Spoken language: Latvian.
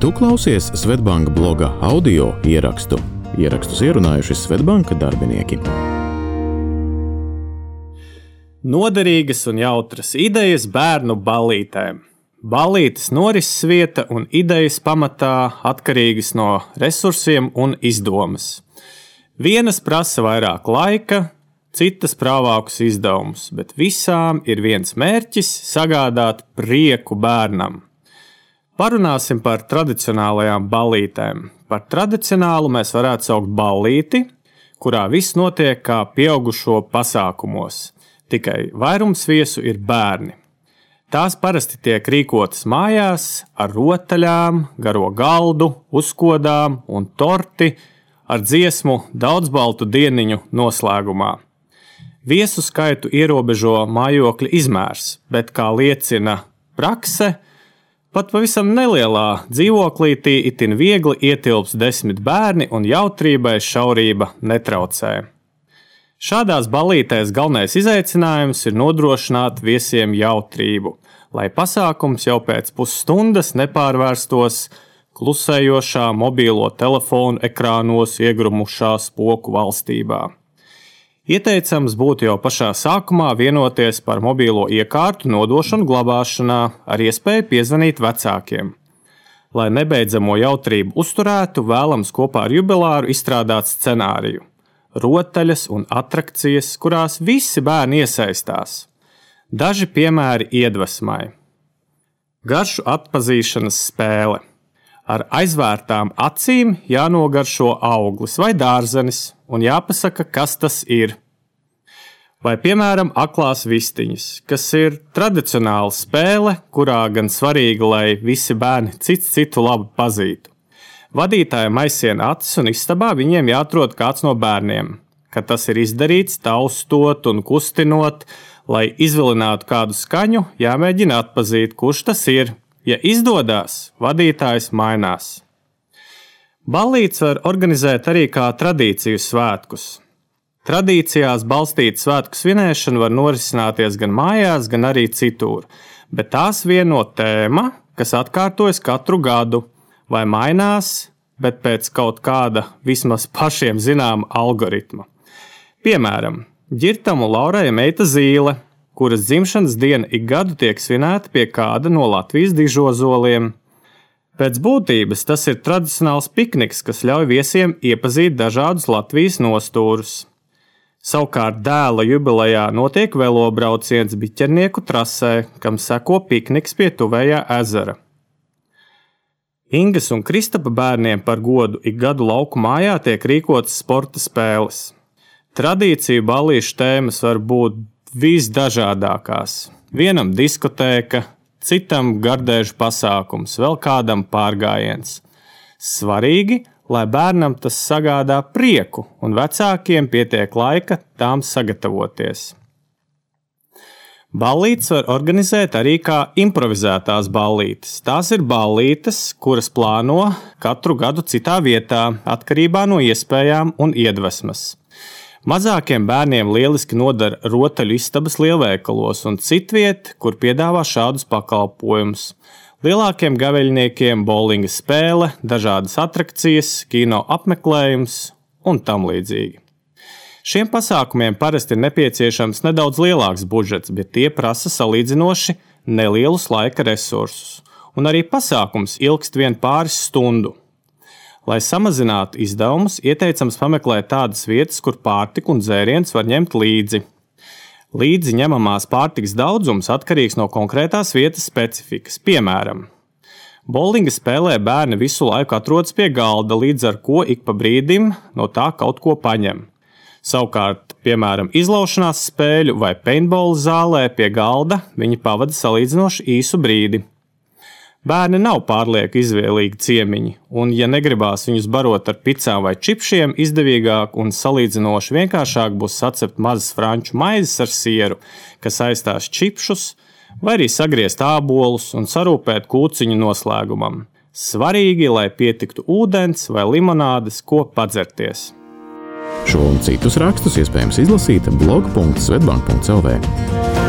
Tu klausies Svetbanka bloga audio ierakstu. Ierakstus ierunājuši Svetbanka darbinieki. Noderīgas un jautras idejas bērnu ballītēm. Ballītes norises vieta un idejas pamatā atkarīgas no resursiem un izdomas. Vienas prasa vairāk laika, citas prāvākus izdevumus, bet visām ir viens mērķis - sagādāt prieku bērnam. Parunāsim par tradicionālajām ballītēm. Par tradicionālu mēs varētu saukt ballīti, kurā viss notiek kā pieaugušo pasākumos, tikai vairums viesu ir bērni. Tās parasti tiek rīkotas mājās ar rotaļām, garo galdu, uzkodām un torti ar dziesmu daudzbaltu dieniņu noslēgumā. Viesu skaitu ierobežo mājokļa izmērs, bet, kā liecina prakse, pat pavisam nelielā dzīvoklītī itin viegli ietilps desmit bērni un jautrībai šaurība netraucē. Šādās balītēs galvenais izaicinājums ir nodrošināt viesiem jautrību, lai pasākums jau pēc pusstundas nepārvērstos klusējošā mobilo telefonu ekrānos iegrumušā spoku valstībā. Ieteicams būtu jau pašā sākumā vienoties par mobilo iekārtu nodošanu glabāšanā ar iespēju piezvanīt vecākiem. Lai nebeidzamo jautrību uzturētu, vēlams kopā ar jubilāru izstrādāt scenāriju - rotaļas un attrakcijas, kurās visi bērni iesaistās. Daži piemēri iedvesmai. Garšu atpazīšanas spēle. Ar aizvērtām acīm jānogaršo auglis vai dārzenis, un jāpasaka, kas tas ir. Vai, piemēram, aklās vistiņas, kas ir tradicionāla spēle, kurā gan svarīgi, lai visi bērni cits citu labi pazītu. Vadītājiem aizsien acis un istabā viņiem jāatrod kāds no bērniem. Kad tas ir izdarīts, taustot un kustinot, lai izvilinātu kādu skaņu, jāmēģina atpazīt, kurš tas ir. Ja izdodas, vadītājs mainās. Ballīts var organizēt arī kā tradīciju svētkus. Tradīcijās balstīta svētku svinēšana var norisināties gan mājās, gan arī citur, bet tās vieno tēma, kas atkārtojas katru gadu, vai mainās, bet pēc kaut kāda vismaz pašiem zināma algoritma. Piemēram, Girtam un Laurai meita zīle, kuras dzimšanas diena ik gadu tiek svinēta pie kāda no Latvijas dižozoliem. Pēc būtības tas ir tradicionāls pikniks, kas ļauj viesiem iepazīt dažādus Latvijas nostūrus. Savukārt dēla jubilejā notiek velobrauciens biķernieku trasē, kam seko pikniks pie tuvējā ezera. Ingas un Kristapa bērniem par godu ik gadu lauku mājā tiek rīkotas sporta spēles. Tradīciju balīšu tēmas var būt visdažādākās. Vienam diskotēka, citam gardēžu pasākums, vēl kādam pārgājiens. Svarīgi, lai bērnam tas sagādā prieku, un vecākiem pietiek laika tām sagatavoties. Ballītes var organizēt arī kā improvizētās ballītes. Tās ir ballītes, kuras plāno katru gadu citā vietā, atkarībā no iespējām un iedvesmas. Mazākiem bērniem lieliski noder rotaļu istabas lielveikalos un citviet, kur piedāvā šādus pakalpojumus. Lielākiem gaveļniekiem bowlinga spēle, dažādas attrakcijas, kino apmeklējums un tam līdzīgi. Šiem pasākumiem parasti ir nepieciešams nedaudz lielāks budžets, bet tie prasa salīdzinoši nelielus laika resursus, un arī pasākums ilgst vien pāris stundu. Lai samazinātu izdevumus, ieteicams pameklēt tādas vietas, kur pārtiku un dzērienus var ņemt līdzi. Līdzi ņemamās pārtikas daudzums atkarīgs no konkrētās vietas specifikas. Piemēram, bowlinga spēlē bērni visu laiku atrodas pie galda, līdz ar to ik pa brīdim no tā kaut ko paņem. Savukārt, piemēram, izlaušanās spēļu vai paintball zālē pie galda viņi pavada salīdzinoši īsu brīdi. Bērni nav pārlieku izvēlīgi ciemiņi, un, ja negribās viņus barot ar picām vai čipšiem, izdevīgāk un salīdzinoši vienkāršāk būs sacept mazas franču maizes ar sieru, kas aizstās čipšus, vai arī sagriezt ābolus un sarūpēt kūciņu noslēgumam. Svarīgi, lai pietiktu ūdens vai limonādes, ko padzerties. Šo un citus rakstus iespējams izlasīt blog.svetbank.cl.